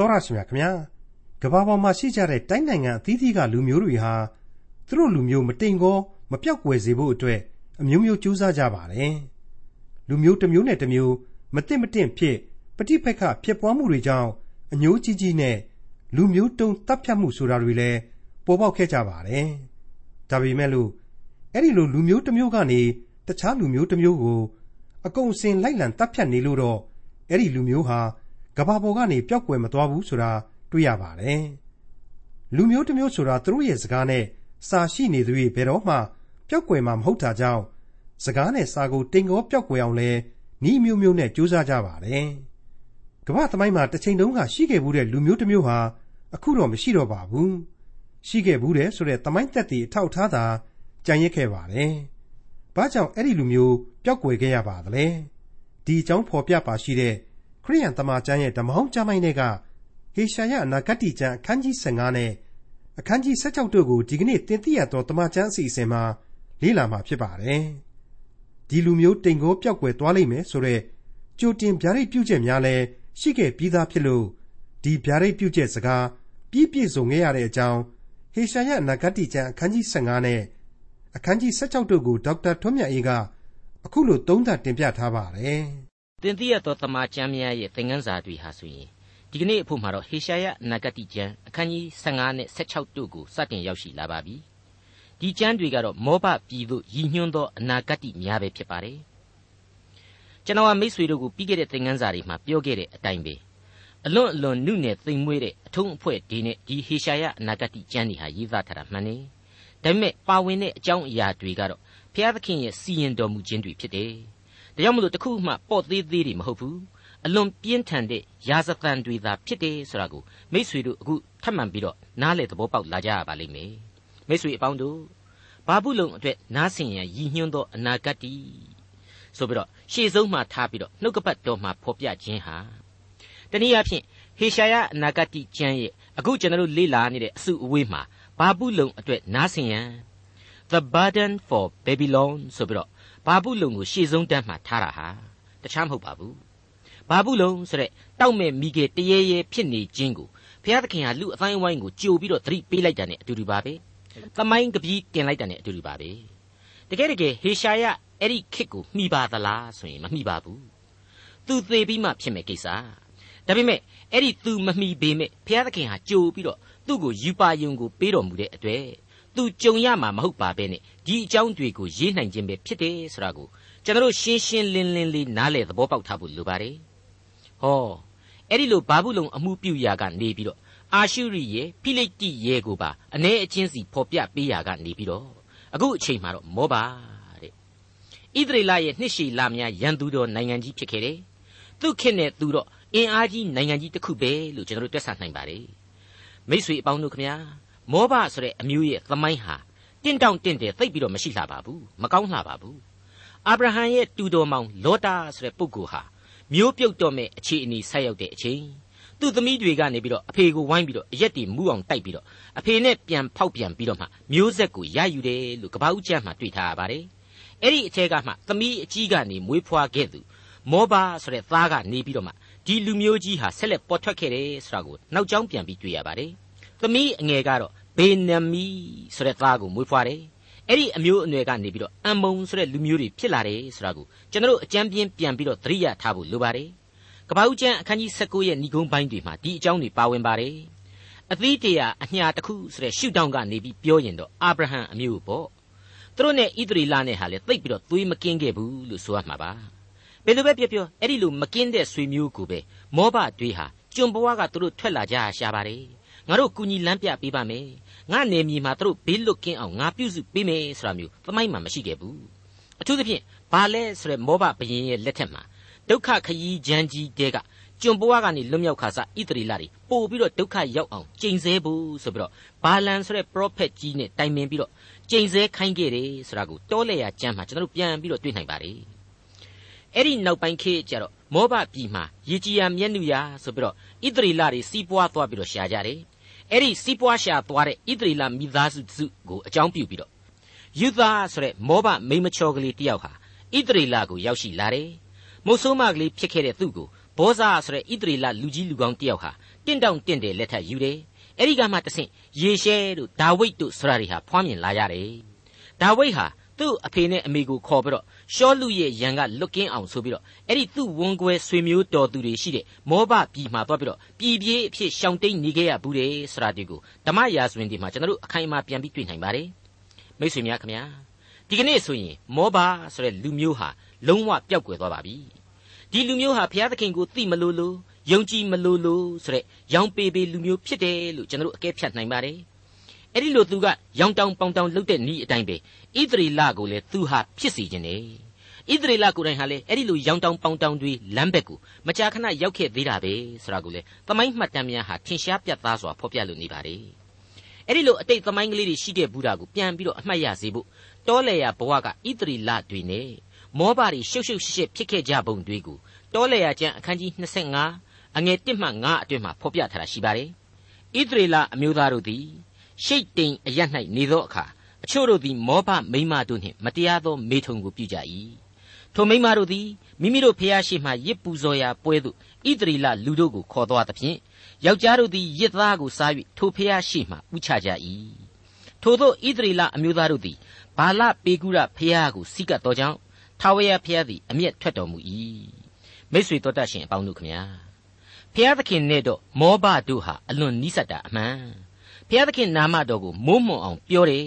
တော်ရရှိမြခင်ဗျာကဘာပေါ်မှာရှိကြတဲ့တိုင်းနိုင်ငံအသီးသီးကလူမျိုးတွေဟာသူတို့လူမျိုးမတိမ်ကောမပြောက်ကွယ်စေဖို့အတွက်အမျိုးမျိုးကြိုးစားကြပါတယ်လူမျိုးတစ်မျိုးနဲ့တစ်မျိုးမတင့်မတင့်ဖြစ်ပဋိပက္ခဖြစ်ပွားမှုတွေကြောင့်အညိုးကြီးကြီးနဲ့လူမျိုးတုံးတပ်ဖြတ်မှုဆိုတာတွေလည်းပေါ်ပေါက်ခဲ့ကြပါတယ်ဒါပေမဲ့လို့အဲ့ဒီလိုလူမျိုးတစ်မျိုးကနေတခြားလူမျိုးတစ်မျိုးကိုအကုန်စင်လိုက်လံတပ်ဖြတ်နေလို့တော့အဲ့ဒီလူမျိုးဟာ ကဘာပေါ်ကနေပျောက်ကွယ်မသွားဘူးဆိုတာတွေ့ရပါတယ်လူမျိုးတစ်မျိုးဆိုတာသူတို့ရဲ့စကားနဲ့စာရှိနေသူတွေဘယ်တော့မှပျောက်ကွယ်မှာမဟုတ်တာကြောင့်စကားနဲ့စာကိုတင်ကောပျောက်ကွယ်အောင်လဲဤမျိုးမျိုးနဲ့ကြိုးစားကြပါတယ်ကမ္ဘာသမိုင်းမှာတစ်ချိန်တုန်းကရှိခဲ့မှုတဲ့လူမျိုးတစ်မျိုးဟာအခုတော့မရှိတော့ပါဘူးရှိခဲ့ဘူးတဲ့ဆိုတဲ့သမိုင်းသက်တည်အထောက်ထားတာကြံရစ်ခဲ့ပါတယ်ဘာကြောင့်အဲ့ဒီလူမျိုးပျောက်ကွယ်ခဲ့ရပါသလဲဒီအကြောင်းဖော်ပြပါရှိတဲ့ခ ရိယန်တမန်ကျမ်းရဲ့ဓမ္မဟောင်းကျမ်းပိုင်းတွေကဟေရှာယအနာဂတ်တိကျမ်းအခန်းကြီး15နဲ့အခန်းကြီး16တို့ကိုဒီကနေ့တင်ပြရသောတမန်ကျမ်းအစီအစဉ်မှာလေ့လာမှာဖြစ်ပါတယ်ဒီလူမျိုးတိမ်ကိုပျောက်ကွယ်သွားလိမ့်မယ်ဆိုတော့ကြိုတင်ဗျာဒိတ်ပြုချက်များလည်းရှိခဲ့ပြီးသားဖြစ်လို့ဒီဗျာဒိတ်ပြုချက်စကားပြည့်ပြည့်စုံခဲ့ရတဲ့အကြောင်းဟေရှာယအနာဂတ်တိကျမ်းအခန်းကြီး15နဲ့အခန်းကြီး16တို့ကိုဒေါက်တာထွန်းမြတ်အေးကအခုလိုသုံးသပ်တင်ပြထားပါတယ်။ တင်ပြရသောတမန်ကျမ်းများရဲ့သင်ခန်းစာတွေဟာဆိုရင်ဒီကနေ့အဖို့မှာတော့ဟေရှာယအနာဂတိကျမ်းအခန်းကြီး15နဲ့16တို့ကိုစတင်ရောက်ရှိလာပါပြီ။ဒီကျမ်းတွေကတော့မောဘပြည်သို့ရည်ညွှန်းသောအနာဂတိများပဲဖြစ်ပါတယ်။ကျွန်တော်ကမိษွေတို့ကိုပြီးခဲ့တဲ့သင်ခန်းစာတွေမှာပြောခဲ့တဲ့အတိုင်းပဲအလွန်အလွန်နုနယ်သိမ်မွေးတဲ့အထုံးအဖွဲ့ဒီနဲ့ဒီဟေရှာယအနာဂတိကျမ်းတွေဟာရေးသားထားတာမှန်နေ။ဒါပေမဲ့ပါဝင်တဲ့အကြောင်းအရာတွေကတော့ဘုရားသခင်ရဲ့စီရင်တော်မူခြင်းတွေဖြစ်တယ်။ ဒါကြောင့်မလို့တခုမှပေါ့သေးသေးတွေမဟုတ်ဘူး။အလွန်ပြင်းထန်တဲ့ရာဇသံတွေသာဖြစ်တယ်ဆိုတာကိုမိษွေတို့အခုထပ်မံပြီးတော့နားလေသဘောပေါက်လာကြရပါလိမ့်မယ်။မိษွေအပေါင်းတို့ဘာဘူးလုံအတွက်နားဆင်ရန်ရည်ညွှန်းသောအနာဂတ်တီဆိုပြီးတော့ရှေ့ဆုံးမှထားပြီးတော့နှုတ်ကပတ်တော်မှာဖော်ပြခြင်းဟာတနည်းအားဖြင့်ဟေရှာယအနာဂတ်ကျမ်းရဲ့အခုကျွန်တော်တို့လေ့လာနေတဲ့အစုအဝေးမှာဘာဘူးလုံအတွက်နားဆင်ရန် The Burden for Babylon ဆိုပြီးတော့ ဘာဘူးလုံကိုရှေ့ဆုံးတန်းမှာထားတာဟာတခြားမဟုတ်ပါဘူးဘာဘူးလုံဆိုတဲ့တောက်မဲ့မိကေတရေရဲဖြစ်နေခြင်းကိုဘုရားသခင်ဟာလူအတိုင်းဝိုင်းကိုကြိုပြီးတော့သတိပေးလိုက်တာ ਨੇ အတူတူပါပဲသမိုင်းကပီးတင်လိုက်တာ ਨੇ အတူတူပါပဲတကယ်တကယ်ဟေရှာယအဲ့ဒီခစ်ကိုမှီပါသလားဆိုရင်မမှီပါဘူးသူသေပြီးမှဖြစ်မယ်ကိစ္စဒါပေမဲ့အဲ့ဒီသူမမှီပေမဲ့ဘုရားသခင်ဟာကြိုပြီးတော့သူ့ကိုယူပါယုံကိုပေးတော်မူတဲ့အတွက် သူကြုံရမှာမဟုတ်ပါပဲနဲ့ဒီအကြောင်းတွေကိုရေးနိုင်ခြင်းပဲဖြစ်တယ်ဆိုတာကိုကျွန်တော်ရှင်းရှင်းလင်းလင်းလေးနားလည်သဘောပေါက်ထားဖို့လိုပါတယ်ဟောအဲ့ဒီလိုဘာဘူးလုံအမှုပြုရာကနေပြီးတော့အာရှုရိရဲ့ဖိလိတိရဲ့ကိုပါအ ਨੇ အချင်းစီဖော်ပြပေးရာကနေပြီးတော့အခုအချိန်မှာတော့မောပါတဲ့ဣသရေလရဲ့နှစ်ရှည်လများရန်သူတော်နိုင်ငံကြီးဖြစ်ခဲ့တယ်သူခေတ်နဲ့သူတော့အင်အားကြီးနိုင်ငံကြီးတစ်ခုပဲလို့ကျွန်တော်တို့တွက်ဆနိုင်ပါတယ်မိษွေအပေါင်းတို့ခမညာ မောဘဆိုတဲ့အမျိုးရဲ့သမိုင်းဟာတင့်တောင့်တင့်တယ်သိပ်ပြီးတော့မရှိလှပါဘူးမကောင်းလှပါဘူးအာဗြဟံရဲ့တူတော်မောင်လောတာဆိုတဲ့ပုဂ္ဂိုလ်ဟာမျိုးပြုတ်တော့မဲ့အခြေအနေဆက်ရောက်တဲ့အချိန်သူ့သမီးတွေကနေပြီးတော့အဖေကိုဝိုင်းပြီးတော့အရက်တီမူအောင်တိုက်ပြီးတော့အဖေနဲ့ပြန်ဖောက်ပြန်ပြီးတော့မှမျိုးဆက်ကိုရယူတယ်လို့ကပ္ပဦးကျမ်းမှာတွေ့ထားရပါတယ်အဲ့ဒီအထက်ကမှသမီးအကြီးကနေမွေးဖွားခဲ့သူမောဘဆိုတဲ့သားကနေပြီးတော့မှဒီလူမျိုးကြီးဟာဆက်လက်ပေါ်ထွက်ခဲ့တယ်ဆိုတာကိုနောက်ကျောင်းပြန်ပြီးတွေ့ရပါတယ်။သမီးအငယ်ကတော့ ဘေနမီဆိုတဲ့သားကိုမွေးဖွားတယ်။အဲ့ဒီအမျိုးအနွယ်ကနေပြီးတော့အံမုံဆိုတဲ့လူမျိုးတွေဖြစ်လာတယ်ဆိုတာကိုကျွန်တော်တို့အကြံပြင်းပြန်ပြီးတော့သတိရထားဖို့လိုပါတယ်။ကပ္ပဦးကျမ်းအခန်းကြီး19ရဲ့ဏိဂုံးပိုင်းတွေမှာဒီအကြောင်းတွေပါဝင်ပါတယ်။အသီးတရာအညာတစ်ခုဆိုတဲ့ရှုထောင့်ကနေပြီးပြောရင်တော့အာဗြဟံအမျိုးပေါ့။သူတို့နဲ့ဣသရေလနဲ့ဟာလေသိပ်ပြီးတော့သွေးမကင်းခဲ့ဘူးလို့ဆိုရမှာပါ။ဘယ်လိုပဲပြောပြောအဲ့ဒီလိုမကင်းတဲ့ဆွေမျိုးကိုပဲမောဘတွေဟာကျွန်ဘဝကသူတို့ထွက်လာကြရှာပါတယ် ငါတို့ကူညီလမ်းပြပေးပါမယ်ငါနေမြေမှာသူတို့ဘေးလွတ်ကင်းအောင်ငါပြုစုပေးမယ်ဆိုတာမျိုးသမိုင်းမှာမရှိခဲ့ဘူးအထူးသဖြင့်ဘာလဲဆိုရဲမောဘဘရင်ရဲ့လက်ထက်မှာဒုက္ခခရီးချမ်းကြီးတဲကကျွန်ဘဝကနေလွတ်မြောက်ခါစားဣသရေလတွေပို့ပြီးတော့ဒုက္ခရောက်အောင်ကျိန်ဆဲဖို့ဆိုပြီးတော့ဘာလန်ဆိုတဲ့ prophet ကြီးနဲ့တိုင်ပင်ပြီးတော့ကျိန်ဆဲခိုင်းခဲ့တယ်ဆိုတာကိုတောလဲရကျမ်းမှာကျွန်တော်တို့ပြန်ပြီးတော့တွေ့နိုင်ပါတယ်အဲ့ဒီနောက်ပိုင်းခေတ်ကျတော့မောဘပြည်မှာရေကြီးရမျက်နှူရဆိုပြီးတော့ဣသရေလတွေစီးပွားသွားပြီးတော့ရှာကြတယ် အဲ့ဒီစီးပွားရှာသွားတဲ့ဣသရေလမိသားစုစုကိုအကြောင်းပြုပြီးတော့ယူသားဆိုတဲ့မောဘမိမချောကလေးတယောက်ဟာဣသရေလကိုရောက်ရှိလာတယ်မုတ်ဆိုးမကလေးဖြစ်ခဲ့တဲ့သူ့ကိုဘဘောဇာဆိုတဲ့ဣသရေလလူကြီးလူကောင်းတယောက်ဟာတင့်တောင့်တင့်တယ်လက်ထပ်ယူတယ်အဲ့ဒီကမှတဆင့်ယေရှဲတို့ဒါဝိဒ်တို့ဆိုတာတွေဟာဖွားမြင်လာရတယ်ဒါဝိဒ်ဟာသူ့အဖေနဲ့အမေကိုခေါ်ပြီးတော့ ရှောလူရဲ့ရန်ကလွတ်ကင်းအောင်ဆိုပြီးတော့အဲ့ဒီသူ့ဝန်ကွဲဆွေမျိုးတော်သူတွေရှိတဲ့မောဘပြည်မှာသွားပြီးတော့ပြည်ပြေးအဖြစ်ရှောင်တိန်နေခဲ့ရဘူးတယ်ဆိုတာဒီကိုဓမ္မရာဇဝင်ဒီမှာကျွန်တော်တို့အခိုင်အမာပြန်ပြီးတွေ့နိုင်ပါတယ်မိတ်ဆွေများခင်ဗျာဒီကနေ့ဆိုရင်မောဘဆိုတဲ့လူမျိုးဟာလုံးဝပျောက်ကွယ်သွားပါပြီဒီလူမျိုးဟာဘုရားသခင်ကိုသိမလို့လို့ယုံကြည်မလို့လို့ဆိုတဲ့ရောင်ပေပေလူမျိုးဖြစ်တယ်လို့ကျွန်တော်တို့အကဲဖြတ်နိုင်ပါတယ် အဲ့ဒီလိုသူကရောင်တောင်ပေါင်တောင်လှုပ်တဲ့ဤအတိုင်းပဲဣသရေလကိုလည်းသူဟာဖြစ်စီခြင်းတယ်ဣသရေလကိုယ်တိုင်ဟာလည်းအဲ့ဒီလိုရောင်တောင်ပေါင်တောင်တွေလမ်းဘက်ကိုမကြာခဏရောက်ခဲ့သေးတာပဲဆိုတာကိုလေသမိုင်းမှတ်တမ်းများဟာထင်ရှားပြတ်သားစွာဖော်ပြလို့နေပါတယ်အဲ့ဒီလိုအတိတ်သမိုင်းကလေးတွေရှိတဲ့ဘူးတာကိုပြန်ပြီးတော့အမှတ်ရစေဖို့တောလေယာဘဝကဣသရေလတွေနဲ့မောဘတွေရှုပ်ရှုပ်ရှစ်ရှစ်ဖြစ်ခဲ့ကြပုံတွေကိုတောလေယာကျမ်းအခန်းကြီး25အငယ်1မှ9အတွင်မှာဖော်ပြထားတာရှိပါတယ်ဣသရေလအမျိုးသားတို့သည် ရှိတ်တိမ်အရ၌နေသောအခါအချို့တို့သည်မောဘမိန်းမတို့နှင့်မတရားသောမေထုံကိုပြုကြ၏ထိုမိန်းမတို့သည်မိမိတို့ဖျားရှိမှရစ်ပူဇော်ရာပွဲသို့ဣသရေလလူတို့ကိုခေါ်သွားသဖြင့်ယောက်ျားတို့သည်ရစ်သားကိုစား၍ထိုဖျားရှိမှဥချကြ၏ထိုသောဣသရေလအမျိုးသားတို့သည်ဘာလပေကုရဖျားကိုစီးကပ်သောကြောင့်ထာဝရဖျားသည်အမျက်ထွက်တော်မူ၏မိတ်ဆွေတော်တတ်ရှင်အပေါင်းတို့ခမညာဖျားသခင်နဲ့တော့မောဘတို့ဟာအလွန်နီးစပ်တာအမှန် ဖျားသခင်နာမတော်ကိုမိုးမွန်အောင်ပြောတယ်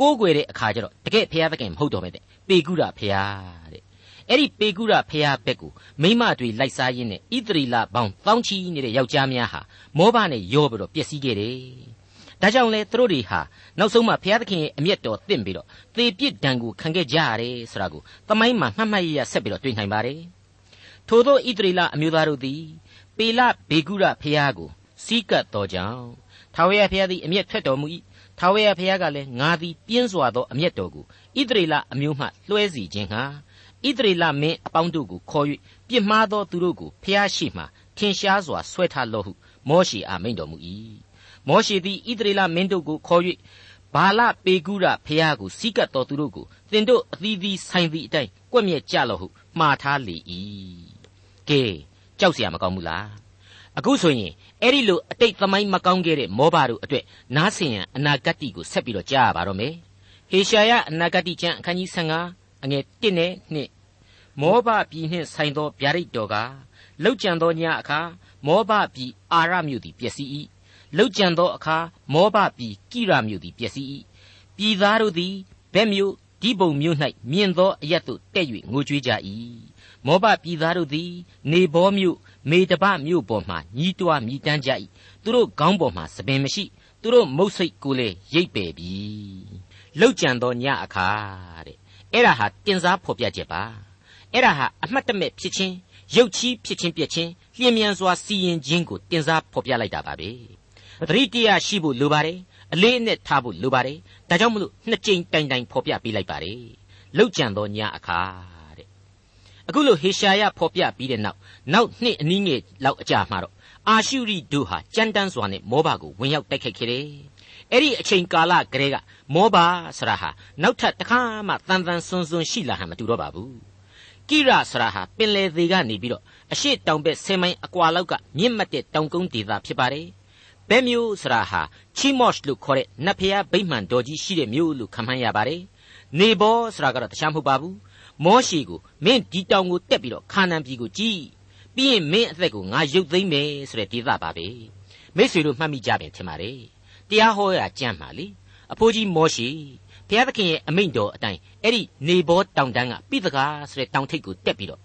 ကိုးကွယ်တဲ့အခါကျတော့တကယ်ဖျားသခင်မဟုတ်တော့ပဲတဲ့ပေကုရဖျားတဲ့အဲ့ဒီပေကုရဖျားဘက်ကိုမိမတွေလိုက်စားရင်းနဲ့ဣသရီလဘောင်တောင်းချီနေတဲ့ယောက်ျားများဟာမောဘနဲ့ရောပြီးတော့ပျက်စီးခဲ့တယ်ဒါကြောင့်လေသူတို့တွေဟာနောက်ဆုံးမှဘုရားသခင်ရဲ့အမျက်တော်တင့်ပြီးတော့သေပြစ်ဒဏ်ကိုခံခဲ့ကြရတယ်ဆိုတာကိုသမိုင်းမှာမှတ်မှတ်ရရဆက်ပြီးတော့တွေ့နိုင်ပါတယ်ထို့သောဣသရေလအမျိုးသားတို့သည်ပေလဘေကုရဖျားကိုစီးကပ်တော်ကြောင့် ထာဝရဘုရားသည်အမျက်ထွက်တော်မူ၏ထာဝရဘုရားကလည်းငါသည်ပြင်းစွာသောအမျက်တော်ကိုဣသရေလအမျိုးမှလွှဲစီခြင်းဟာဣသရေလမင်းအပေါင်းတို့ကိုခေါ်၍ပြစ်မှားသောသူတို့ကိုဖျားရှိမှထင်ရှားစွာဆွဲထားလော့ဟုမောရှေအားမိန့်တော်မူ၏မောရှေသည်ဣသရေလမင်းတို့ကိုခေါ်၍ဘာလပေကုရဖျားကိုစီးကပ်တော်သူတို့ကိုသင်တို့အသီးသီးဆိုင်သည့်အတိုင်းကွက်မြက်ကြလော့ဟုမှားထားလေ၏ကဲကြောက်เสียမကောင်းဘူးလား အခုဆိုရင်အဲ့ဒီလိုအတိတ်သမိုင်းမကောင်းခဲ့တဲ့မောဘတို့အတွက်နားဆင်ရန်အနာဂတ်ကိုဆက်ပြီးတော့ကြားရပါတော့မယ်ဟေရှာယအနာဂတ်ကျမ်းအခန်းကြီး15အငယ်1နဲ့2မောဘပြည်နှင့်ဆိုင်သောဗျာဒိတ်တော်ကလောက်ကြံသောညအခါမောဘပြည်အာရမြို့သည်ပျက်စီး၏လောက်ကြံသောအခါမောဘပြည်ကိရမြို့သည်ပျက်စီး၏ပြည်သားတို့သည်ဘက်မြို့ဒီပုံမြို့၌မြင်သောအရက်သို့တက်၍ငိုကြွေးကြ၏ မောဘပြည်သားတို့သည် နေဘောမြို့မေတပမြို့ပေါ်မှညီးတွားမြည်တမ်းကြ၏သူတို့ခေါင်းပေါ်မှသပင်မရှိသူတို့မုတ်စိတ်ကိုလည်းရိပ်ပယ်ပြီလောက်ကြံသောညအခါတဲ့အဲ့ဒါဟာတင်စားဖော်ပြချက်ပါအဲ့ဒါဟာအမှတ်တမဲ့ဖြစ်ခြင်းရုပ်ချီးဖြစ်ခြင်းပြက်ခြင်းလျင်မြန်စွာစီရင်ခြင်းကိုတင်စားဖော်ပြလိုက်တာပါပဲသတိတရားရှိဖို့လိုပါတယ်အလေးအနက်ထားဖို့လိုပါတယ်ဒါကြောင့်မလို့နှစ်ကြိမ်တိုင်တိုင်ဖော်ပြပေးလိုက်ပါတယ်လောက်ကြံသောညအခါတဲ့ အခုလိုဟေရှာယဖော်ပြပြီးတဲ့နောက်နောက်နှစ်အနည်းငယ်လောက်အကြာမှာတော့အာရှုရိတို့ဟာကြမ်းတမ်းစွာနဲ့မောဘကိုဝင်ရောက်တိုက်ခိုက်ခဲ့တယ်အဲ့ဒီအချိန်ကာလကလေးကမောဘဆရာဟာနောက်ထပ်တစ်ခါမှတန်တန်ဆွန်းဆွန်းရှိလာဟန်မတူတော့ပါဘူးကိရဆရာဟာပင်လယ်သေးကနေပြီးတော့အရှိတောင်ဘက်ဆယ်မိုင်အကွာလောက်ကမြင့်မတ်တဲ့တောင်ကုန်းဒေသဖြစ်ပါတယ်ဘဲမျိုးဆရာဟာချီမော့ရှ်လို့ခေါ်တဲ့နတ်ဖျားဗိမှန်တော်ကြီးရှိတဲ့မြို့လို့ခန့်မှန်းရပါတယ်နေဘောဆရာကတော့တခြားမဟုတ်ပါဘူး မောရှိကိုမင်းဒီတောင်ကိုတက်ပြီးတော့ခါနန်ပြည်ကိုကြည်ပြီးရင်မင်းအသက်ကိုငါရုပ်သိမ်းမယ်ဆိုတဲ့ဒေသပါပဲမိษွေတို့မှတ်မိကြပြန်ထင်ပါတယ်တရားဟောရကြမ်းပါလေအဖိုးကြီးမောရှိဘုရားသခင်ရဲ့အမိန့်တော်အတိုင်းအဲ့ဒီနေဘောတောင်တန်းကပိသကာဆိုတဲ့တောင်ထိပ်ကိုတက်ပြီးတော့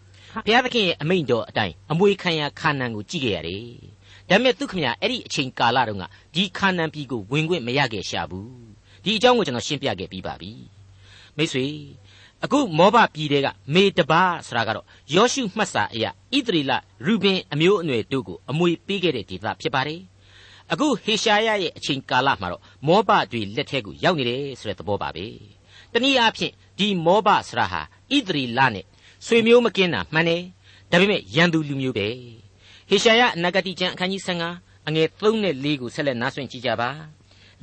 ဘုရားသခင်ရဲ့အမိန့်တော်အတိုင်းအမွေခံရခါနန်ကိုကြည့်ခဲ့ရတယ်ဒါပေမဲ့သူခမရအဲ့ဒီအချိန်ကာလတုန်းကဒီခါနန်ပြည်ကိုဝင်ခွင့်မရခဲ့ရှာဘူးဒီအကြောင်းကိုကျွန်တော်ရှင်းပြခဲ့ပြီးပါပြီမိတ်ဆွေ အခုမောဘပြည်တဲကမေတဘာဆိုတာကတော့ယောရှုမှတ်စာအရာဣသရေလရူဘင်အမျိုးအနွယ်တို့ကိုအမွေပေးခဲ့တဲ့ဒေသဖြစ်ပါတယ်အခုဟေရှာယရဲ့အချိန်ကာလမှာတော့မောဘတွေလက်ထဲကိုရောက်နေတယ်ဆိုတဲ့သဘောပါပဲတနည်းအားဖြင့်ဒီမောဘဆရာဟာဣသရေလနဲ့ဆွေမျိုးမကင်းတာမှန်တယ်ဒါပေမဲ့ရန်သူလူမျိုးပဲဟေရှာယအနာဂတိကျမ်းအခန်းကြီး15အငယ်3နဲ့4ကိုဆက်လက်နားဆွင့်ကြည့်ကြပါ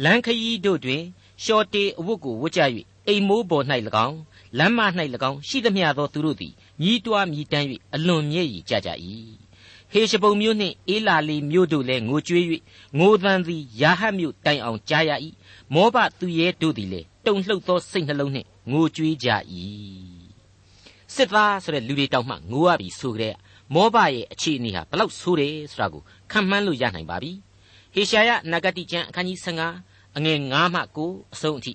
လမ်းခရီးတို့တွင်ရှော်တေအဝတ်ကိုဝတ်ကြ၍ အိမ်မိုးပေါ်၌၎င်းလမ်းမ၌၎င်းရှိသမျှသောသူတို့သည်ညီးတွားမြည်တမ်း၍အလွန်မြဲ့ရည်ကြကြ၏ဟေရှဘုံမြို့နှင့်အေလာလီမြို့တို့လည်းငိုကြွေး၍ငိုသံသည်ယာဟတ်မြို့တိုင်အောင်ကြားရ၏မောဘသူရဲတို့သည်လည်းတုန်လှုပ်သောစိတ်နှလုံးနှင့်ငိုကြွေးကြ၏စစ်သားဆိုတဲ့လူတွေတောင်မှငိုရပြီဆိုကြတဲ့မောဘရဲ့အခြေအနေဟာဘလောက်ဆိုးတယ်ဆိုတာကိုခံမှန်းလို့ရနိုင်ပါပြီဟေရှာယနဂတိကျမ်းအခန်းကြီး15အငယ်9မှ9အဆုံးအထိ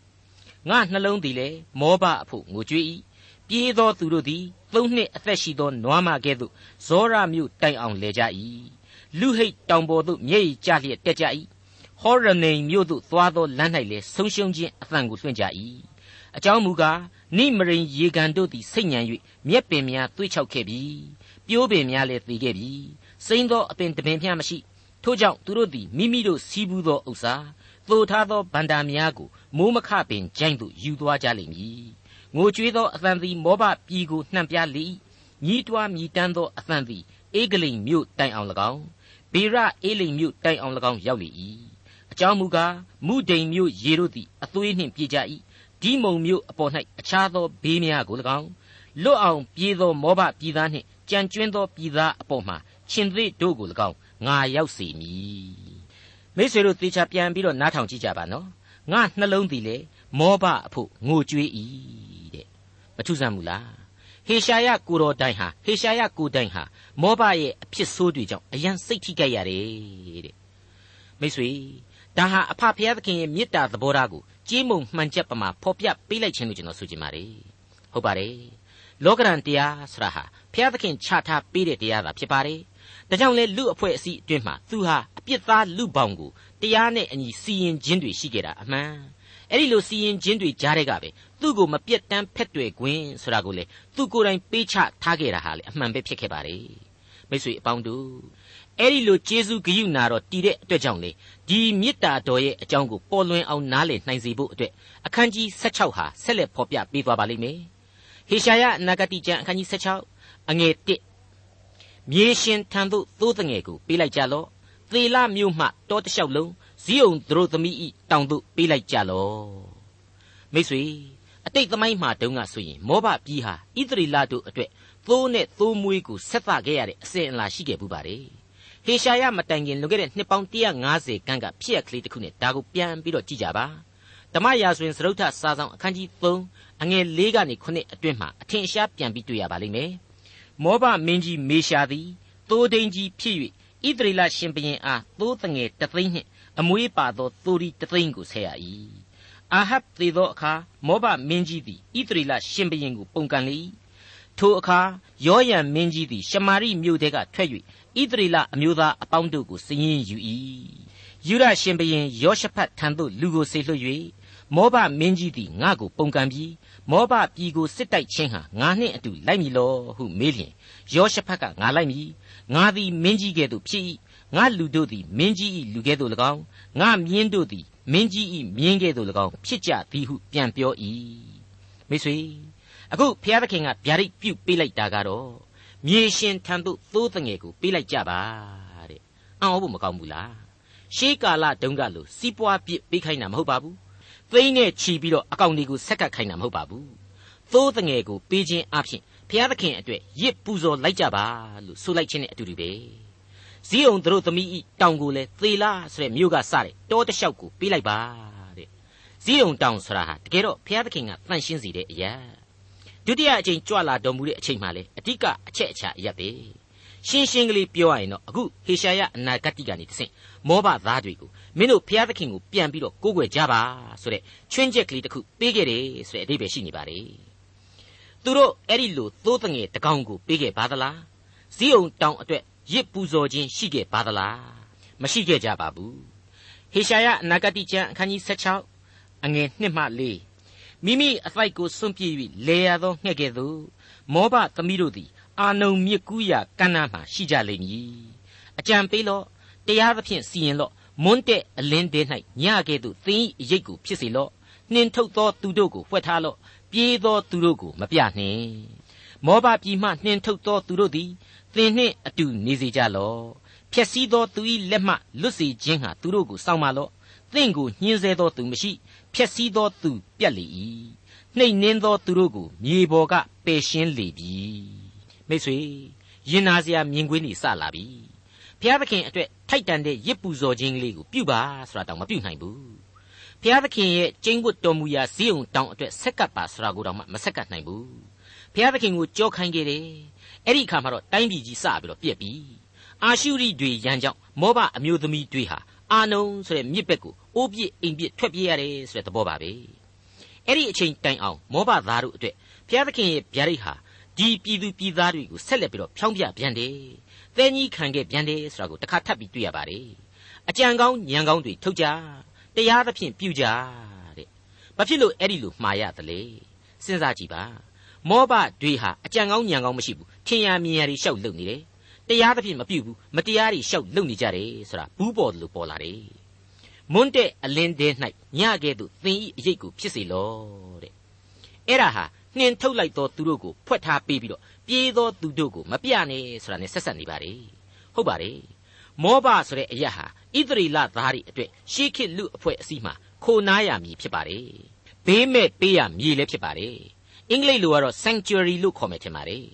ငါနှလုံးသည်လေမောဘအဖို့ငိုကြွေး၏ပြေးသောသူတို့သည်သုံးနှစ်အသက်ရှိသောနွားမကဲ့သို့ဇောရမြို့တိုင်အောင်လဲကြ၏လူဟိတ်တောင်ပေါ်သို့မျက်ရည်ကျလျက်တက်ကြ၏ဟောရနိမ်မြို့သို့သွားသောလမ်း၌လည်းဆုံးရှုံးခြင်းအသံကိုလွှင့်ကြ၏အကြောင်းမူကားနိမရိန်ရေကန်တို့သည်စိတ်ညံ၍မြက်ပင်များသွေ့ချောက်ခဲ့ပြီပြိုးပင်များလည်းသေခဲ့ပြီစိမ့်သောအပင်တပင်မျှမရှိထို့ကြောင့်သူတို့သည်မိမိတို့စီးပူးသောဥစ္စာ သို့ထားသောဗန္တာများကိုမိုးမခပင်ကြိုင်သို့ယူသွားကြလိမ့်မည်ငိုကြွေးသောအသံသည်မောဘပြည်ကိုနှံပြလေညီးတွားမြည်တမ်းသောအသံသည်အေဂလိမ်မြို့တိုင်အောင်၎င်းဘေရအေလိမ်မြို့တိုင်အောင်၎င်းရောက်လေ၏အကြောင်းမူကားမုဒိန်မြို့ရေတို့သည်အသွေးနှင့်ပြည့်ကြ၏ဒီမုံမြို့အပေါ်၌အခြားသောဘေးများကို၎င်းလွတ်အောင်ပြေးသောမောဘပြည်သားနှင့်ကြံကျွင်းသောပြည်သားအပေါ်မှာရှင်သေတို့ကို၎င်းငါရောက်စေမည် မိတ်ဆွေတို့သေချာပြန်ပြီးတော့နားထောင်ကြည့်ကြပါနော်ငါနှလုံးသည်လေမောဘအဖို့ငိုကြွေး၏တဲ့မထူးဆန်းဘူးလားဟေရှာယကိုတော်တိုင်ဟာဟေရှာယကိုတိုင်ဟာမောဘရဲ့အဖြစ်ဆိုးတွေကြောင့်အယံစိတ်ထိကြရတယ်တဲ့မိတ်ဆွေဒါဟာအဖဖျားသခင်ရဲ့မေတ္တာသဘောထားကိုကြီးမုံမှန်ချက်ပမာဖော်ပြပေးလိုက်ခြင်းလို့ကျွန်တော်ဆိုချင်ပါတယ်ဟုတ်ပါတယ်လောကရန်တရားဆရာဟာဖျားသခင်ချထားပေးတဲ့တရားသာဖြစ်ပါတယ် ဒါကြောင့်လေလူအဖွဲ့အစည်းအတွင်းမှာသူဟာအပြစ်သားလူပေါင်းကိုတရားနဲ့အညီစီရင်ခြင်းတွေရှိခဲ့တာအမှန်အဲ့ဒီလိုစီရင်ခြင်းတွေကြားတဲ့ကပဲသူ့ကိုမပြတ်တမ်းဖက်တွေခွင်းဆိုတာကိုလေသူကိုယ်တိုင်ပေးချထားခဲ့တာဟာလေအမှန်ပဲဖြစ်ခဲ့ပါတယ်မိတ်ဆွေအပေါင်းတို့အဲ့ဒီလိုကျေးဇူးဂရုနာတော့တည်တဲ့အတွက်ကြောင့်လေဒီမေတ္တာတော်ရဲ့အကြောင်းကိုပေါ်လွင်အောင်နားလည်နိုင်စေဖို့အတွက်အခန်းကြီး16ဟာဆက်လက်ဖော်ပြပေးသွားပါလိမ့်မယ်ဟေရှာယနဂတိကျမ်းအခန်းကြီး16အငယ်1 မြေရှင်ထံသို့သိုးတငယ်ကိုပေးလိုက်ကြလော့သေလမြို့မှတောတလျှောက်လုံးဇီးုံသူတို့သမီးဤတောင်သို့ပေးလိုက်ကြလော့မိတ်ဆွေအတိတ်သမိုင်းမှာတုန်းကဆိုရင်မောဘပြည်ဟာဣသရေလတို့အတွက်သိုးနဲ့သိုးမွေးကိုဆက်သခဲ့ရတဲ့အစဉ်အလာရှိခဲ့ပူပါတယ်ဟေရှာယမတိုင်ခင်လွန်ခဲ့တဲ့နှစ်ပေါင်း150ခန်းကဖြစ်ရကလေးတစ်ခုနဲ့ဒါကိုပြန်ပြီးတော့ကြည့်ကြပါဓမ္မရာဇဝင်စရုပ်ထစာဆောင်အခန်းကြီး3အငယ်၄ကနေ9အတွင်းမှာအထင်ရှားပြန်ပြီးတွေ့ရပါလိမ့်မယ် မောဘမင်းကြီးမေရှာသည်သိုးဒိန်ကြီးဖြစ်၍ဣသရေလရှင်ဘုရင်အားသိုးတငယ်တသိန်းနှင့်အမွေးပါသောသိုးရီတသိန်းကိုဆက်ရ၏အာဟပ်သေသောအခါမောဘမင်းကြီးသည်ဣသရေလရှင်ဘုရင်ကိုပုန်ကန်လေ၏ထိုအခါယောယံမင်းကြီးသည်ရှမာရိမြို့ထဲကထွက်၍ဣသရေလအမျိုးသားအပေါင်းတို့ကိုစည်ရင်ယူ၏ယူရရှင်ဘုရင်ယောရှဖတ်ထံသို့လူကိုဆေလွှတ်၍မောဘမင်းကြီးသည်ငါ့ကိုပုန်ကန်ပြီး မောဘပြည်ကိုစစ်တိုက်ခြင်းဟာငါနှင့်အတူလိုက်မည်လောဟုမေးလျင်ယောရှဖတ်ကငါလိုက်မည်ငါသည်မင်းကြီးကဲ့သို့ဖြစ်၏ငါလူတို့သည်မင်းကြီး၏လူကဲ့သို့၎င်းငါမြင်းတို့သည်မင်းကြီး၏မြင်းကဲ့သို့၎င်းဖြစ်ကြသည်ဟုပြန်ပြော၏မိတ်ဆွေအခုဘုရားသခင်ကဗျာဒိတ်ပြုတ်ပေးလိုက်တာကတော့မြေရှင်ထံသို့သိုးတငယ်ကိုပေးလိုက်ကြပါတဲ့အံ့ဩဖို့မကောင်းဘူးလားရှေးကာလတုန်းကလို့စီးပွားပြစ်ပေးခိုင်းတာမဟုတ်ပါဘူး သိန်းနဲ့ချီပြီးတော့အကောင့်တွေကိုဆက်ကပ်ခိုင်းတာမဟုတ်ပါဘူးသိုးတငယ်ကိုပေးခြင်းအပြင်ဘုရားသခင်အတွက်ရစ်ပူဇော်လိုက်ကြပါလို့ဆိုလိုက်ခြင်းနဲ့အတူတူပဲဇီးအောင်တို့သမီးဤတောင်ကိုလည်းသေလားဆိုတဲ့မြို့ကစတဲ့တောတလျှောက်ကိုပေးလိုက်ပါတဲ့ဇီးအောင်တောင်ဆိုတာဟာတကယ်တော့ဘုရားသခင်ကတန်ရှင်းစေတဲ့အရာဒုတိယအချိန်ကြွလာတော်မူတဲ့အချိန်မှလည်းအဓိကအချက်အချာအရာပဲရှင်းရှင်းကလေးပြောရရင်တော့အခုဟေရှာယအနာဂတ်ကနေတဆင့်မောဘသားတွေကို မင်းတို့ဘုရားသခင်ကိုပြန်ပြီးတော့ကိုးကွယ်ကြပါဆိုတဲ့ချွင်းချက်ကလေးတစ်ခုပေးခဲ့တယ်ဆိုတဲ့အဓိပ္ပာယ်ရှိနေပါတယ်သူတို့အဲ့ဒီလိုသိုးတငယ်တကောင်ကိုပေးခဲ့ပါသလားဇီးုံတောင်အတွက်ရစ်ပူဇော်ခြင်းရှိခဲ့ပါသလားမရှိခဲ့ကြပါဘူးဟေရှာယအနာဂတိကျမ်းအခန်းကြီး16အငယ်1မှ4မိမိအဖိုက်ကိုစွန့်ပြေး၍လေရသောငှက်ကဲ့သို့မောဘသမီးတို့သည် အာနုံမြစ်ကူးရာကမ်းနားမှရှိကြလိမ့်မည်အကြံပေးလော့တရားသဖြင့်စီရင်လော့ မွန်းတဲ့အလင်းတဲ၌ညကဲ့သို့သင်၏အရေးကိုဖြစ်စေလော့နှင်ထုတ်သောသူတို့ကိုဖွက်ထားလော့ပြေးသောသူတို့ကိုမပြနှင့်မောဘပြည်မှနှင်ထုတ်သောသူတို့သည်သင်နှင့်အတူနေစေကြလော့ဖြက်စီးသောသူ၏လက်မှလွတ်စေခြင်းဟာသူတို့ကိုစောင့်မလော့သင်ကိုညှင်းဆဲသောသူမရှိဖြက်စီးသောသူပြတ်လေ၏နှိမ်နှင်းသောသူတို့ကိုမြေပေါ်ကပယ်ရှင်းလေပြီမိတ်ဆွေရင်နာစရာမြင်ကွင်းတွေစလာပြီ ဘုရားသခင်အတွက်ထိုက်တန်တဲ့ရစ်ပူဇော်ခြင်းလေးကိုပြုပါဆိုတာတောင်မပြုနိုင်ဘူးဘုရားသခင်ရဲ့ကျင့်ဝတ်တော်မူရာဇီးုံတောင်အတွက်ဆက်ကပ်ပါဆိုတာကိုတောင်မှမဆက်ကပ်နိုင်ဘူးဘုရားသခင်ကိုကြောခိုင်းခဲ့တယ်အဲ့ဒီအခါမှာတော့တိုင်းပြည်ကြီးစပြီးတော့ပြက်ပြီအာရှုရိတွေရန်ကြောင့်မောဘအမျိုးသမီးတွေဟာအာနုံဆိုတဲ့မြစ်ဘက်ကိုအိုးပြစ်အိမ်ပြစ်ထွက်ပြေးရတယ်ဆိုတဲ့သဘောပါပဲအဲ့ဒီအချိန်တိုင်အောင်မောဘသားတို့အတွက်ဘုရားသခင်ရဲ့ဗျာဒိတ်ဟာ ဒီပြည်သူပြည်သားတွေကိုဆက်လက်ပြီးတော့ဖြောင်းပြပြန်တယ်။သဲကြီးခံခဲ့ပြန်တယ်ဆိုတာကိုတစ်ခါထပ်ပြီးတွေ့ရပါတယ်။အကြံကောင်းညံကောင်းတွေထုတ်ကြတရားသဖြင့်ပြုကြတဲ့။ဘာဖြစ်လို့အဲ့ဒီလိုမှားရသလဲ။စဉ်းစားကြည့်ပါ။မောဘတွေဟာအကြံကောင်းညံကောင်းမရှိဘူး။ထင်ရမြင်ရတွေရှောက်လုပ်နေတယ်။တရားသဖြင့်မပြုဘူး။မတရားတွေရှောက်လုပ်နေကြတယ်ဆိုတာဘူးပေါ်လို့ပေါ်လာတယ်။မွန်းတဲ့အလင်းတဲ၌ညကဲ့သို့သင်ဤအရေးကိုဖြစ်စေလောတဲ့။အဲ့ဒါဟာ နှင်ထုတ်လိုက်သောသူတို့ကိုဖွက်ထားပေးပြီးတော့ပြေးသောသူတို့ကိုမပြနဲ့ဆိုတာနဲ့ဆက်ဆက်နေပါလေဟုတ်ပါတယ်မောဘဆိုတဲ့အရက်ဟာဣသရေလသားတွေအတွက်ရှေးခေတ်လူအဖွဲ့အစည်းမှာခိုနားရမည်ဖြစ်ပါတယ်ဘေးမဲ့ပေးရမည်လည်းဖြစ်ပါတယ်အင်္ဂလိပ်လိုကတော့ sanctuary လို့ခေါ်မယ်ထင်ပါတယ်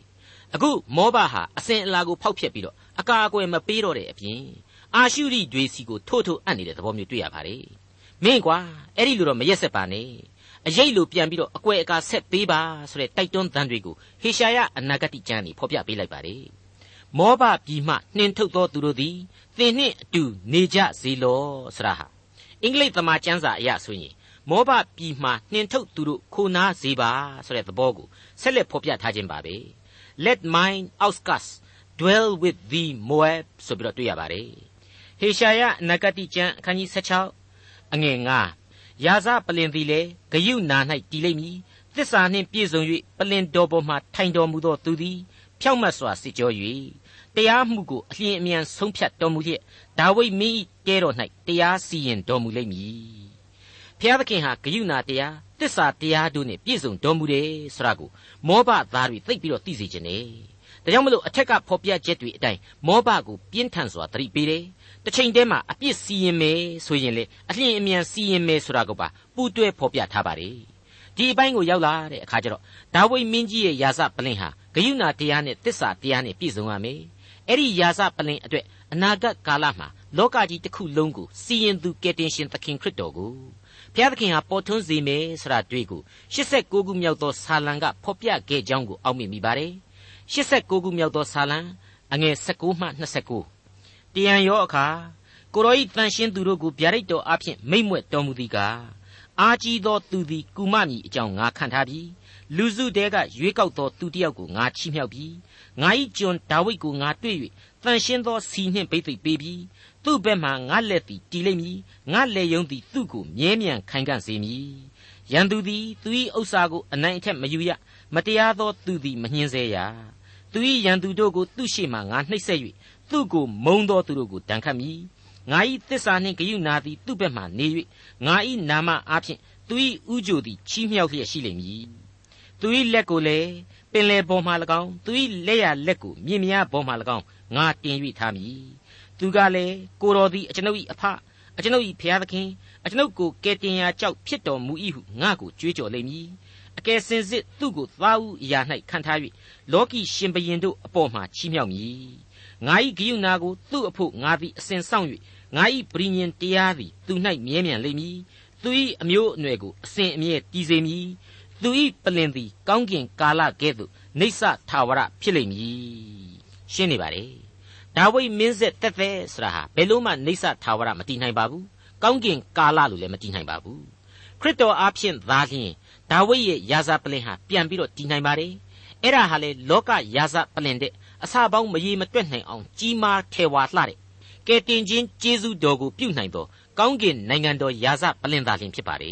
အခုမောဘဟာအစဉ်အလာကိုဖောက်ဖျက်ပြီးတော့အကာအကွယ်မပေးတော့တဲ့အပြင်အာရှုရိတွေစီကိုထိုးထိုးအပ်နေတဲ့သဘောမျိုးတွေ့ရပါတယ်မင်းကွာအဲ့ဒီလိုတော့မရက်ဆက်ပါနဲ့ အရေးလိုပြန်ပြီးတော့အကွယ်အကာဆက်ပေးပါဆိုတဲ့တိုက်တွန်းသံတွေကိုဟေရှာယအနာဂတိကျမ်းนี่ဖော်ပြပေးလိုက်ပါတယ်မောဘပြည်မှနှင်ထုတ်သောသူတို့သည်သင်နှင့်အတူနေကြစေလောဆရာဟာအင်္ဂလိပ်သမာကျမ်းစာအရဆိုရင်မောဘပြည်မှနှင်ထုတ်သူတို့ခိုနားစေပါဆိုတဲ့သဘောကိုဆက်လက်ဖော်ပြထားခြင်းပါပဲ Let mine outcasts dwell with thee Moab ဆိုပြီးတော့တွေ့ရပါတယ်ဟေရှာယအနာဂတိကျမ်းအခန်းကြီး16အငယ်9 ရာဇပလင်သည်လည်းဂယုနာ၌တည်လိမ့်မည်သစ္စာနှင့်ပြည့်စုံ၍ပလင်တော်ပေါ်မှထိုင်တော်မူသောသူသည်ဖြောင့်မတ်စွာစစ်ကြော၍တရားမှုကိုအလျင်အမြန်ဆုံးဖြတ်တော်မူလျက်ဒါဝိဒ်မင်း၏တဲတော်၌တရားစီရင်တော်မူလိမ့်မည်ဖျားသခင်ဟာဂယုနာတရားသစ္စာတရားတို့နှင့်ပြည့်စုံတော်မူတယ်ဆိုတာကိုမောဘသားတွေသိပြီးတော့သိစေခြင်း ਨੇ ဒါကြောင့်မလို့အထက်ကဖော်ပြချက်တွေအတိုင်းမောဘကိုပြင်းထန်စွာသတိပေးတယ် တစ်ချိန်တည်းမှာအပြစ်စီရင်မယ်ဆိုရင်လေအလျင်အမြန်စီရင်မယ်ဆိုတာကိုပါပူးတွဲဖော်ပြထားပါတယ်ဒီအပိုင်းကိုရောက်လာတဲ့အခါကျတော့ဒါဝိမင်းကြီးရဲ့ယာစပလင်ဟာဂယုဏတရားနဲ့တစ္ဆာတရားနဲ့ပြည့်စုံရမယ်အဲ့ဒီယာစပလင်အတွက်အနာဂတ်ကာလမှာလောကကြီးတစ်ခုလုံးကိုစီရင်သူကယ်တင်ရှင်သခင်ခရစ်တော်ကိုဘုရားသခင်ဟာပေါ်ထွန်းစေမယ်ဆိုတာတွေ့ကို89ခုမြောက်သောဆာလံကဖော်ပြခဲ့ကြောင်းကိုအောက်မေ့မိပါတယ်89ခုမြောက်သောဆာလံအငယ်16မှ29 တရံရောအခါကိုရောဤတန်ရှင်းသူတို့ကိုဗျာဒိတ်တော်အဖျင်မိမ့်မွက်တော်မူသည်ကားအာကြီးသောသူသည်ကုမမည်အကြောင်းငါခံထားပြီလူစုတဲကရွေးကောက်သောသူတစ်ယောက်ကိုငါချီးမြှောက်ပြီငါ၏ကျွန်ဒါဝိဒ်ကိုငါတွေ့၍တန်ရှင်းသောစီနှင့်ဘိသိက်ပေးပြီသူ့ဘက်မှငါလက်သည်တီလိမ့်မည်ငါလက်ယုံသည်သူ့ကိုမြဲမြံခိုင်ခံ့စေမည်ရန်သူသည်သူ၏ဥစ္စာကိုအနိုင်အထက်မယူရမတရားသောသူသည်မနှင်းစေရသူ၏ရန်သူတို့ကိုသူ့ရှေ့မှငါနှိပ်စက်၍ သူ့ကိုမုံသောသူတို့ကိုတန်ခတ်မည်ငါ၏သစ္စာနှင့်ဂယုနာသည်သူ့ဘက်မှနေ၍ငါ၏နာမအားဖြင့်သူ၏ဥကြိုသည်ချီးမြှောက်လျက်ရှိလိမ့်မည်သူ၏လက်ကိုလည်းပင်လေပေါ်မှ၎င်းသူ၏လက်ရလက်ကိုမြင်များပေါ်မှ၎င်းငါတင်၍ထားမည်သူကလည်းကိုတော်သည်အကျွန်ုပ်၏အဖအကျွန်ုပ်၏ဖျားသခင်အကျွန်ုပ်ကိုကယ်တင်ရာကြောက်ဖြစ်တော်မူ၏ဟုငါကိုကြွေးကြော်လိမ့်မည်အကယ်စင်စစ်သူ့ကိုသားဦးအရာ၌ခံထား၍လောကီရှင်ဘရင်တို့အပေါ်မှချီးမြှောက်မည် ငါ၏ဂိယုနာကိုသူ့အဖို့ငါသည်အစဉ်ဆောင်၍ငါ၏ပရိညင်တရားသည်သူ၌မြဲမြံလိမ့်မည်သူ၏အမျိုးအနွယ်ကိုအစဉ်အမြဲတည်စေမည်သူ၏ပလင်သည်ကောင်းကင်ကာလကဲ့သို့နေဆထာဝရဖြစ်လိမ့်မည်ရှင်းနေပါလေဒါဝိမင်းဆက်တက်တဲ့ဆိုတာဟာဘယ်လို့မှနေဆထာဝရမတည်နိုင်ပါဘူးကောင်းကင်ကာလလို့လည်းမတည်နိုင်ပါဘူးခရစ်တော်အားဖြင့်သာလျှင်ဒါဝိရဲ့ယာဇပလင်ဟာပြန်ပြီးတော့တည်နိုင်ပါတယ်အဲ့ဒါဟာလေလောကယာဇပလင်တဲ့ အစာပေါင်းမရေမတွက်နိုင်အောင်ကြီးမားထဲဝါလှတဲ့ကဲတင်ချင်းကျေးဇူးတော်ကိုပြုနိုင်သောကောင်းကင်နိုင်ငံတော်ယာစပလင်သာလင်ဖြစ်ပါလေ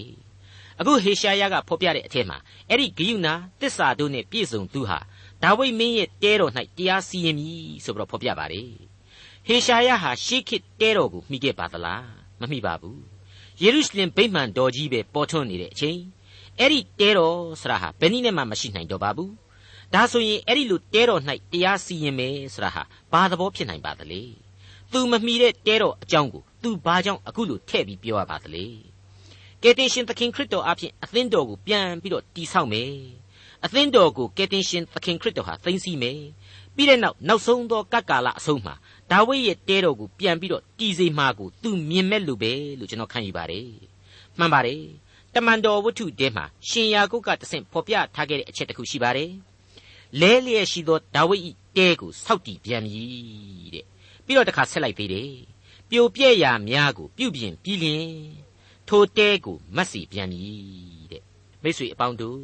အခုဟေရှာယကဖော်ပြတဲ့အထက်မှာအဲ့ဒီဂိယုနာတစ္ဆာတို့နဲ့ပြည့်စုံသူဟာဒါဝိမင်းရဲ့တဲတော်၌တရားစီရင်မည်ဆိုပြီးတော့ဖော်ပြပါတယ်ဟေရှာယဟာရှေးခေတ်တဲတော်ကိုမိခဲ့ပါသလားမမိပါဘူးယေရုရှလင်ဗိမာန်တော်ကြီးပဲပေါ်ထွန်းနေတဲ့အချိန်အဲ့ဒီတဲတော်ဆရာဟာဘယ်နည်းနဲ့မှမရှိနိုင်တော့ပါဘူး ဒါဆိုရင်အဲ့ဒီလိုတဲတော်၌တရားစီရင်မယ်ဆိုတာဟာဘာသဘောဖြစ်နိုင်ပါသလဲသူမမီတဲ့တဲတော်အကြောင်းကိုသူဘာကြောင့်အခုလိုထည့်ပြီးပြောရပါသလဲကယ်တင်ရှင်သခင်ခရစ်တော်အဖင်အသင်းတော်ကိုပြန်ပြီးတော့တည်ဆောက်မယ်အသင်းတော်ကိုကယ်တင်ရှင်သခင်ခရစ်တော်ဟာသိမ်းဆည်းမယ်ပြီးတဲ့နောက်နောက်ဆုံးသောကပ်ကာလအဆုံးမှာဒါဝိဒ်ရဲ့တဲတော်ကိုပြန်ပြီးတော့တည်စေမှာကိုသူမြင်မဲ့လူပဲလို့ကျွန်တော်ခံယူပါတယ်မှန်ပါတယ်တမန်တော်ဝတ္ထုတဲမှာရှင်ယာကုတ်ကတဆင့်ဖော်ပြထားခဲ့တဲ့အချက်တစ်ခုရှိပါတယ် လဲလျက်ရှိသောဒါဝိဒ်ဤတဲကိုစောက်တည်ပြန်ပြီတဲ့ပြီးတော့တစ်ခါဆက်လိုက်သေးတယ်ပြိုပြဲ့ရာများကိုပြုပြင်ပြီးလျင်ထိုတဲကိုမတ်စီပြန်ပြီတဲ့မိတ်ဆွေအပေါင်းတို့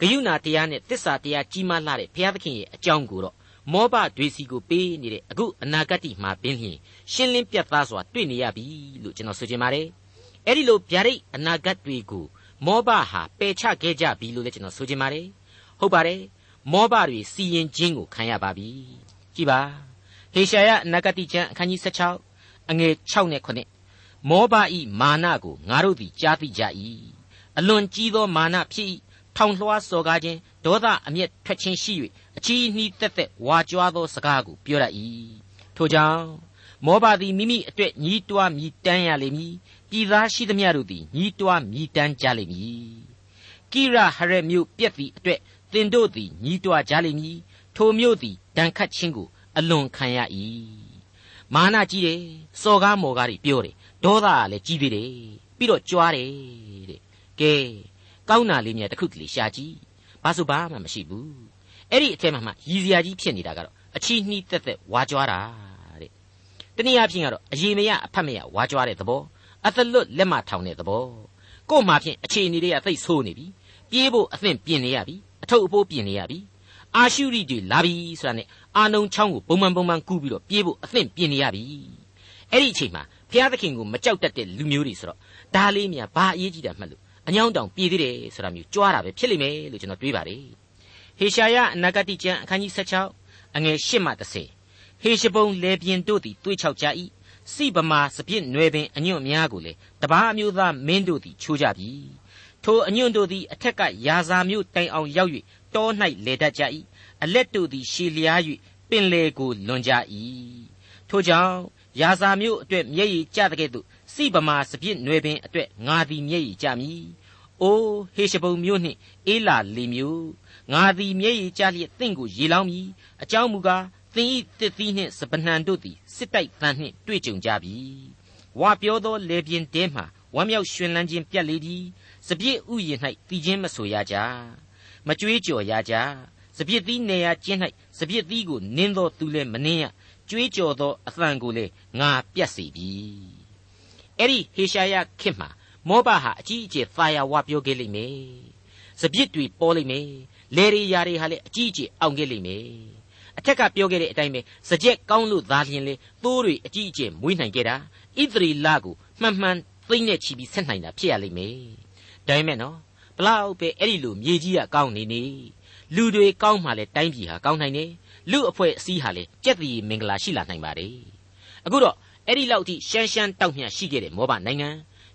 ဂယုဏတရားနဲ့တစ္ဆာတရားကြီးမားလာတဲ့ဘုရားသခင်ရဲ့အကြောင်းကိုတော့မောဘတွေစီကိုပေးနေတဲ့အခုအနာဂတ်မှာပင်လျင်ရှင်းလင်းပြတ်သားစွာတွေ့နေရပြီလို့ကျွန်တော်ဆိုချင်ပါတယ်အဲ့ဒီလိုဗျာဒိတ်အနာဂတ်တွေကိုမောဘဟာပယ်ချခဲ့ကြပြီလို့လည်းကျွန်တော်ဆိုချင်ပါတယ်ဟုတ်ပါတယ် မောဘတွေစီရင်ခြင်းကိုခံရပါပြီကြည်ပါဟေရှာယအနာဂတ်ကျမ်းအခန်းကြီး16အငယ်6နဲ့9မောဘဤမာနကိုငါတို့သည်ကြားသိကြ၏အလွန်ကြီးသောမာနဖြစ်၏ထောင်လွှားစော်ကားခြင်းဒေါသအမျက်ထွက်ခြင်းရှိ၍အချီးနှီးတက်တက်ဝါကြွားသောစကားကိုပြောရ၏ထို့ကြောင့်မောဘသည်မိမိအတွက်ညီးတွားမြည်တမ်းရလိမ့်မည်ပြည်သားရှိသမျှတို့သည်ညီးတွားမြည်တမ်းကြလိမ့်မည်ကိရဟရမြို့ပြက်သည့်အတွက် သင်တို့သည်ညီးတွားကြလိမ့်မည်ထိုမြို့သည်ဒဏ်ခတ်ခြင်းကိုအလွန်ခံရ၏မာနကြီးတယ်စော်ကားမော်ကားတွေပြောတယ်ဒေါသကလည်းကြီးသေးတယ်ပြီးတော့ကြွားတယ်တဲ့ကဲကောင်းတာလေးများတစ်ခုတလေရှာကြည့်ဘာဆိုဘာမှမရှိဘူးအဲ့ဒီအထက်မှာမှရည်စရာကြီးဖြစ်နေတာကတော့အချီးနှီးတက်တက်ဝါကြွားတာတဲ့တနည်းအားဖြင့်ကတော့အရေးမရအဖတ်မရဝါကြွားတဲ့သဘောအသလွတ်လက်မထောင်တဲ့သဘောကို့မှာဖြင့်အခြေအနေတွေကသိဆိုးနေပြီပြေးဖို့အသင့်ပြင်နေရပြီ အထုပ်အပိုးပြင်နေရပြီအာရှုရိတွေလာပြီဆိုတာနဲ့အာနုံချောင်းကိုပုံမှန်ပုံမှန်ကူးပြီးတော့ပြေးဖို့အသင့်ပြင်နေရပြီအဲ့ဒီအချိန်မှာဘုရားသခင်ကိုမကြောက်တတ်တဲ့လူမျိုးတွေဆိုတော့ဒါလေးများဘာအရေးကြီးတာမှတ်လို့အညောင်းတောင်ပြေးသေးတယ်ဆိုတာမျိုးကြွားတာပဲဖြစ်လိမ့်မယ်လို့ကျွန်တော်တွေးပါတယ်ဟေရှာယအနာဂတိကျမ်းအခန်းကြီး16အငယ်8မှ30ဟေရှဘုံလေပြင်းတို့သည်တွေးချောက်ကြ၏စိဗမာစပြစ်နွယ်ပင်အညွန့်များကိုလေတပားအမျိုးသားမင်းတို့သည်ချိုးကြပြီ ထိုအညွန့်တို့သည်အထက်ကယာဇာမျိုးတိုင်အောင်ရောက်၍တော၌လေတတ်ကြ၏အလက်တို့သည်ရှည်လျား၍ပင်လေကိုလွန်ကြ၏ထိုကြောင့်ယာဇာမျိုးအတွက်မျက်ရည်ကျတဲ့ကဲ့သို့စိဗမာစပြစ်နွယ်ပင်အတွက်ငါသည်မျက်ရည်ကျမည်။အိုးဟေရှဘုံမျိုးနှင့်အေလာလီမျိုးငါသည်မျက်ရည်ကျလျက်တင့်ကိုရေလောင်းမည်။အကြောင်းမူကားသင်ဤတစ်သီးနှင့်စပနံတို့သည်စစ်တိုက်တန်းနှင့်တွေ့ကြုံကြပြီ။ဝါပြောသောလေပြင်းတဲမှဝမ်းမြောက်ရွှင်လန်းခြင်းပြက်လေသည်။ စပြစ်ဥယျာဉ်၌တည်ခြင်းမဆိုရကြ။မကြွေးကြော်ရကြ။စပြစ်သီးနေရာကျင်း၌စပြစ်သီးကိုနင်းသောသူလည်းမနင်းရကြွေးကြော်သောအသံကိုလေငါပြတ်စေပြီအဲ့ဒီဟေရှာယခေတ်မှာမောဘဟာအကြီးအကျယ်သာယာဝပြောခဲ့လိမ့်မယ်စပြစ်တွေပေါ်လိမ့်မယ်လေရီယာတွေဟာလည်းအကြီးအကျယ်အောင်ခဲ့လိမ့်မယ်အထက်ကပြောခဲ့တဲ့အတိုင်းပဲစကြက်ကောင်းလို့သာလျှင်လေသိုးတွေအကြီးအကျယ်မွေးနိုင်ခဲ့တာဣသရေလကိုမှန်မှန်သိမ့်နဲ့ချီပြီးဆက်နိုင်တာဖြစ်ရလိမ့်မယ် ဒါပေမဲ့နော်ဘလောက်ပဲအဲ့ဒီလိုမြေကြီးကကောင်းနေနေလူတွေကောင်းမှလည်းတိုင်းပြည်ဟာကောင်းနိုင်တယ်လူအဖွဲ့အစည်းဟာလည်းကြက်တီမင်္ဂလာရှိလာနိုင်ပါတယ်အခုတော့အဲ့ဒီလောက်ထိရှမ်းရှမ်းတောက်မြရှိခဲ့တဲ့မောဘနိုင်ငံ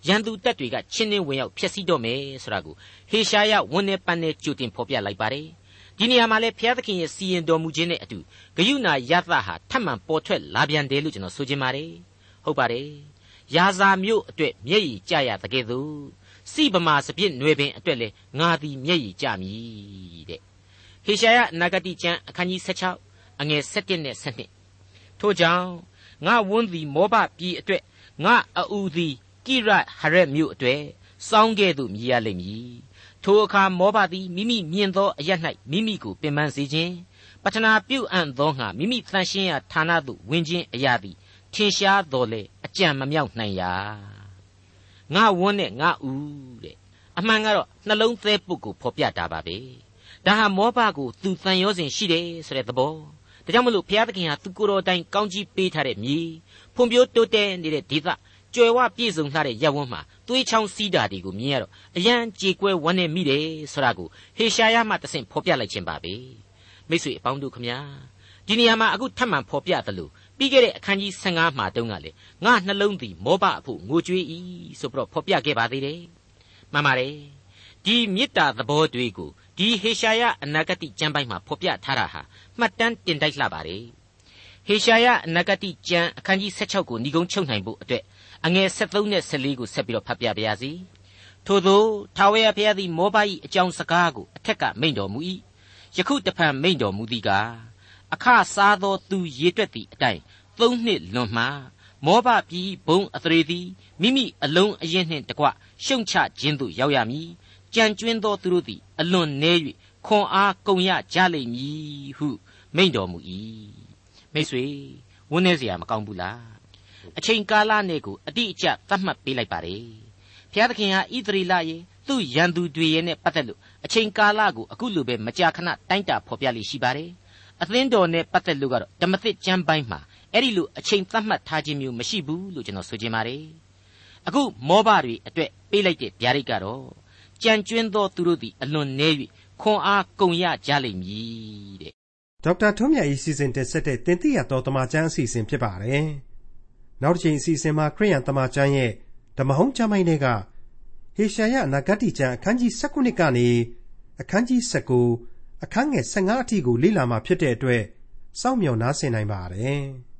ရန်သူတပ်တွေကချင်းနှင်းဝင်ရောက်ဖျက်ဆီးတော့မယ်ဆိုတာကိုဟေရှာယဝန်နဲ့ပန်းနဲ့ကြိုတင်ဖော်ပြလိုက်ပါတယ်ဒီနေရာမှာလဲဘုရားသခင်ရဲ့စီရင်တော်မူခြင်းနဲ့အတူဂယုဏယသဟာထပ်မံပေါ်ထွက်လာပြန်တယ်လို့ကျွန်တော်ဆိုချင်ပါတယ်ဟုတ်ပါတယ်ယာဇာမျိုးအတွက်မျက်ရည်ကျရတကယ်သူ စိဗမာစပြစ်နွယ်ပင်အတွက်လဲငါသည်မျက်ရည်ကျမည်တဲ့ဟေရှာယနဂတိကျမ်းအခန်းကြီး16အငယ်17နဲ့17ထို့ကြောင့်ငါဝန်းသည်မောဘပြည်အတွက်ငါအူသည်ကိရဟရက်မြို့အတွက်စောင်းကဲ့သို့မြည်ရလိမ့်မည်ထိုအခါမောဘသည်မိမိမြင်သောအရ၌မိမိကိုပင်ပန်းစေခြင်းပတနာပြုတ်အံ့သောငါမိမိတန်ရှင်းရာဌာနသို့ဝင်ခြင်းအရာသည်ထင်ရှားတော်လေအကြံမမြောက်နိုင်ရာ ငါဝန်းနဲ့ငါဥတဲ့အမှန်ကတော့နှလုံးသဲပုတ်ကိုဖော်ပြတာပါပဲဒါဟာမောဘကိုသူတန်ရောစဉ်ရှိတယ်ဆိုတဲ့သဘောဒါကြောင့်မလို့ဘုရားသခင်ဟာသူကိုယ်တော်တိုင်ကောင်းကြီးပေးထားတဲ့မြေဖွံ့ဖြိုးတိုးတက်နေတဲ့ဒေသကြွယ်ဝပြည့်စုံလာတဲ့ရပ်ဝန်းမှာသွေးချောင်းစီးတာတွေကိုမြင်ရတော့အရန်ကြေကွဲဝမ်းနဲ့မိတယ်ဆိုတာကိုဟေရှာယမှတဆင့်ဖော်ပြလိုက်ခြင်းပါပဲမိတ်ဆွေအပေါင်းတို့ခမညာဒီနေရာမှာအခုထပ်မံဖော်ပြသလို ပြီးခဲ့တဲ့အခန်းကြီး15မှာတုန်းကလေငါနှလုံးသည်မောဘအဖို့ငိုကြွေး၏ဆိုပြီးတော့ဖော်ပြခဲ့ပါသေးတယ်မှန်ပါတယ်ဒီမေတ္တာသဘောတွေကိုဒီဟေရှာယအနာဂတိကျမ်းပိုင်းမှာဖော်ပြထားတာဟာမှတ်တမ်းတင်တိုက်လှပါတယ်ဟေရှာယအနာဂတိကျမ်းအခန်းကြီး16ကိုညီကုန်းချုပ်နိုင်ဖို့အတွက်အငယ်73နဲ့14ကိုဆက်ပြီးတော့ဖတ်ပြပါရစေထို့သောထာဝရဘုရားသည်မောဘ၏အကြောင်းစကားကိုအထက်ကမိန့်တော်မူ၏ယခုတဖန်မိန့်တော်မူသည်ကား အခစားသောသူရေတွက်သည့်အတိုင်းသုံးနှစ်လွန်မှမောဘပြည်ဘုံအသရေသည်မိမိအလုံးအရင်နှင့်တကွရှုံချခြင်းသို့ရောက်ရမည်ကြံကျွင်းသောသူတို့သည်အလွန်နည်း၍ခွန်အားကုန်ရကြလိမ့်မည်ဟုမိန့်တော်မူ၏မိတ်ဆွေဝန်းနေเสียမကောင်းဘူးလားအချိန်ကာလနဲ့ကိုအတိအကျသတ်မှတ်ပေးလိုက်ပါတယ်ဘုရားသခင်ဟာဣသရေလရဲ့သူ့ရန်သူတွေရဲ့နဲ့ပတ်သက်လို့အချိန်ကာလကိုအခုလိုပဲမကြာခဏတိုင်းတာဖော်ပြလိရှိပါတယ် အသင်းတော်နဲ့ပတ်သက်လို့ကတော့ဓမ္မသစ်ကျမ်းပိုင်းမှာအဲ့ဒီလိုအချိန်သတ်မှတ်ထားခြင်းမျိုးမရှိဘူးလို့ကျွန်တော်ဆိုချင်ပါတယ်အခုမောဘတွေအတွက်ပေးလိုက်တဲ့ဗျာဒိတ်ကတော့ကြံကျွင်းသောသူတို့သည်အလွန်နည်း၍ခွန်အားကုန်ရကြလိမ့်မည်တဲ့ဒေါက်တာထွန်းမြတ်၏စီစဉ်တင်ဆက်တဲ့တင်ပြရတော်တမချန်းအစီအစဉ်ဖြစ်ပါတယ်နောက်တစ်ချိန်အစီအစဉ်မှာခရိယန်တမချန်းရဲ့ဓမ္မဟောင်းကျမ်းပိုင်းတွေကဟေရှာယအနာဂတ်ကျမ်းအခန်းကြီး19ကနေအခန်းကြီး19 အခန်းငယ်15အထိကိုလေ့လာမှာဖြစ်တဲ့အတွက်စောင့်မျှော်နားဆင်နိုင်ပါတယ်။